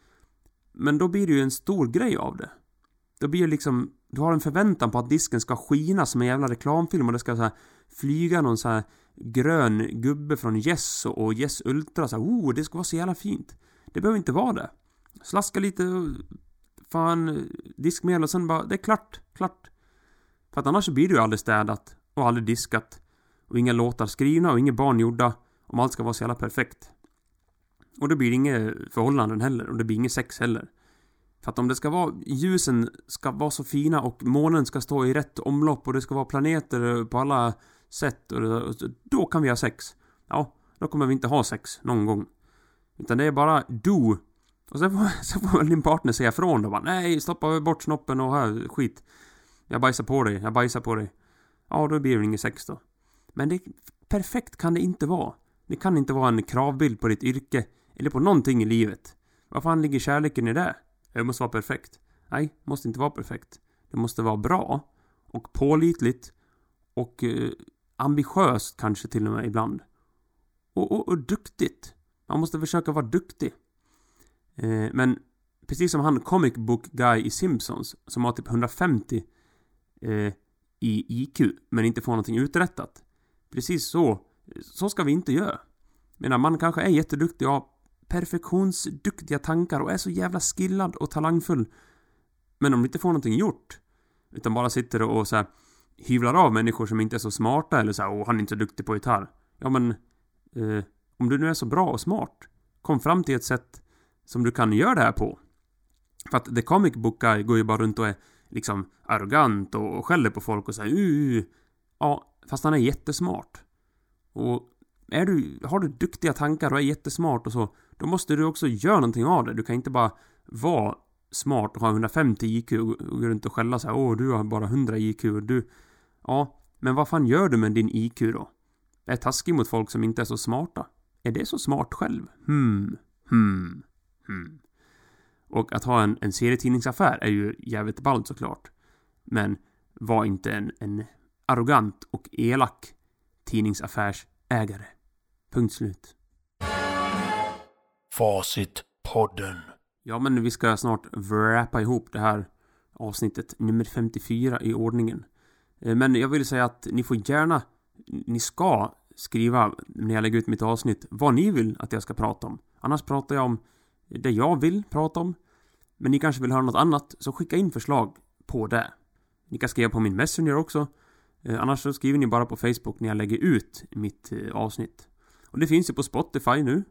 Men då blir det ju en stor grej av det. Då blir det liksom... Du har en förväntan på att disken ska skina som en jävla reklamfilm och det ska så här flyga någon så här grön gubbe från Yes och Yes Ultra så här, oh, det ska vara så jävla fint. Det behöver inte vara det. Slaska lite fan diskmedel och sen bara, det är klart, klart. För att annars så blir det ju aldrig städat och aldrig diskat. Och inga låtar skrivna och inga barn gjorda. Om allt ska vara så jävla perfekt. Och då blir det inga förhållanden heller och det blir inget sex heller. För att om det ska vara, ljusen ska vara så fina och månen ska stå i rätt omlopp och det ska vara planeter på alla sätt och, det, och då kan vi ha sex. Ja, då kommer vi inte ha sex någon gång. Utan det är bara do. Och sen får, <laughs> sen får din partner säga ifrån då bara Nej, stoppa bort snoppen och här, skit. Jag bajsar på dig, jag bajsar på dig. Ja, då blir det inget sex då. Men det, perfekt kan det inte vara. Det kan inte vara en kravbild på ditt yrke eller på någonting i livet. Vad fan ligger kärleken i det? Det måste vara perfekt. Nej, det måste inte vara perfekt. Det måste vara bra och pålitligt och eh, ambitiöst kanske till och med ibland. Och, och, och duktigt. Man måste försöka vara duktig. Eh, men precis som han comic book guy i Simpsons som har typ 150 eh, i IQ men inte får någonting uträttat. Precis så. Så ska vi inte göra. menar, man kanske är jätteduktig och har perfektionsduktiga tankar och är så jävla skillad och talangfull. Men om du inte får någonting gjort, utan bara sitter och så här, hyvlar av människor som inte är så smarta eller så här, åh, han är inte så duktig på gitarr. Ja, men eh, om du nu är så bra och smart, kom fram till ett sätt som du kan göra det här på. För att The Comic Book Guy går ju bara runt och är liksom arrogant och skäller på folk och säger uh. Ja, fast han är jättesmart. Och är du, har du duktiga tankar och är jättesmart och så, då måste du också göra någonting av det. Du kan inte bara vara smart och ha 150 IQ och gå runt och skälla så här, åh, du har bara 100 IQ och du... Ja, men vad fan gör du med din IQ då? Är taskig mot folk som inte är så smarta? Är det så smart själv? Hmm, hmm, hmm. Och att ha en, en serietidningsaffär är ju jävligt ballt såklart. Men var inte en, en arrogant och elak tidningsaffärsägare. Punkt slut. Facitpodden. Ja, men vi ska snart wrappa ihop det här avsnittet nummer 54 i ordningen. Eh, men jag vill säga att ni får gärna, ni ska skriva när jag lägger ut mitt avsnitt vad ni vill att jag ska prata om. Annars pratar jag om det jag vill prata om. Men ni kanske vill höra något annat, så skicka in förslag på det. Ni kan skriva på min Messenger också. Eh, annars så skriver ni bara på Facebook när jag lägger ut mitt eh, avsnitt. Och det finns ju på Spotify nu.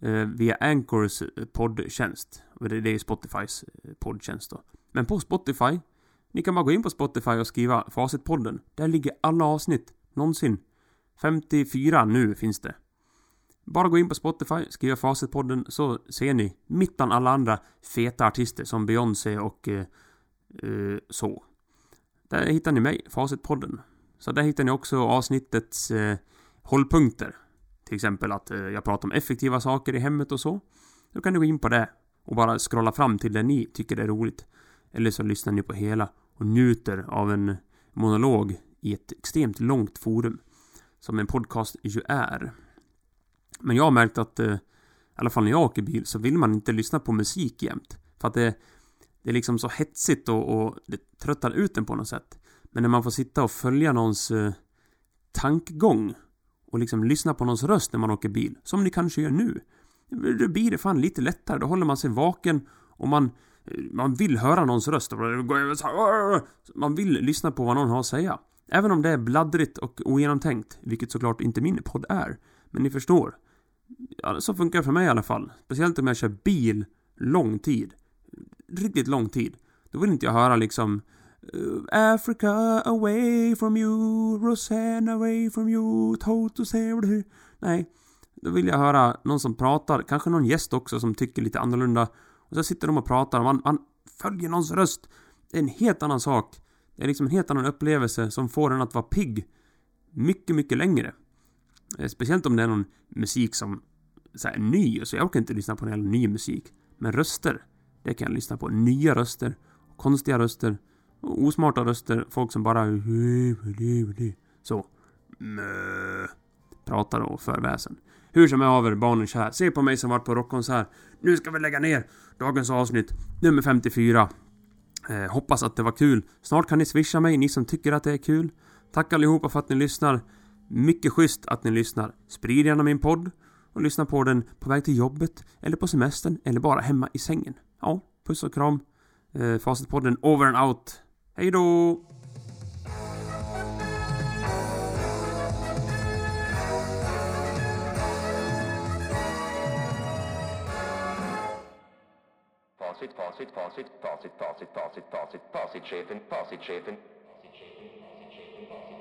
Eh, via Anchors poddtjänst. Det, är är Spotifys poddtjänst då. Men på Spotify. Ni kan bara gå in på Spotify och skriva Facitpodden. Där ligger alla avsnitt. Någonsin. 54 nu finns det. Bara gå in på Spotify, skriva Facitpodden så ser ni mitt bland alla andra feta artister som Beyoncé och eh, eh, så. Där hittar ni mig, Facitpodden. Så där hittar ni också avsnittets eh, hållpunkter. Till exempel att eh, jag pratar om effektiva saker i hemmet och så. Då kan ni gå in på det och bara scrolla fram till det ni tycker är roligt. Eller så lyssnar ni på hela och njuter av en monolog i ett extremt långt forum. Som en podcast ju är. Men jag har märkt att, eh, i alla fall när jag åker bil, så vill man inte lyssna på musik jämt. För att det, det är liksom så hetsigt och, och det tröttar ut en på något sätt. Men när man får sitta och följa någons eh, tankegång och liksom lyssna på någons röst när man åker bil, som ni kanske gör nu. Då blir det fan lite lättare. Då håller man sig vaken och man, eh, man vill höra någons röst. Man vill lyssna på vad någon har att säga. Även om det är bladdrigt och ogenomtänkt, vilket såklart inte min podd är. Men ni förstår. Ja, så funkar det för mig i alla fall. Speciellt om jag kör bil lång tid. Riktigt lång tid. Då vill inte jag höra liksom eh, Africa away from you, Rosanna away from you, Toto total du. Nej, då vill jag höra någon som pratar, kanske någon gäst också som tycker lite annorlunda. Och så sitter de och pratar och man, man följer någons röst. Det är en helt annan sak. Det är liksom en helt annan upplevelse som får en att vara pigg. Mycket, mycket längre. Eh, speciellt om det är någon musik som så här, ny, så jag orkar inte lyssna på en ny musik. Men röster, det kan jag lyssna på. Nya röster, konstiga röster, osmarta röster, folk som bara så pratar och för väsen. Hur som är haver, barnen kär. Se på mig som varit på rockkonsert. Nu ska vi lägga ner dagens avsnitt, nummer 54. Eh, hoppas att det var kul. Snart kan ni swisha mig, ni som tycker att det är kul. Tack allihopa för att ni lyssnar. Mycket schysst att ni lyssnar. Sprid gärna min podd och lyssna på den på väg till jobbet, eller på semestern, eller bara hemma i sängen. Ja, puss och kram. Eh, Facitpodden over and out. Hej då! pass it, pass it, pass it, pass it, pass it, pass it, pass it, shape and pass it, shape and pass it, shape and pass it, shape and pass it.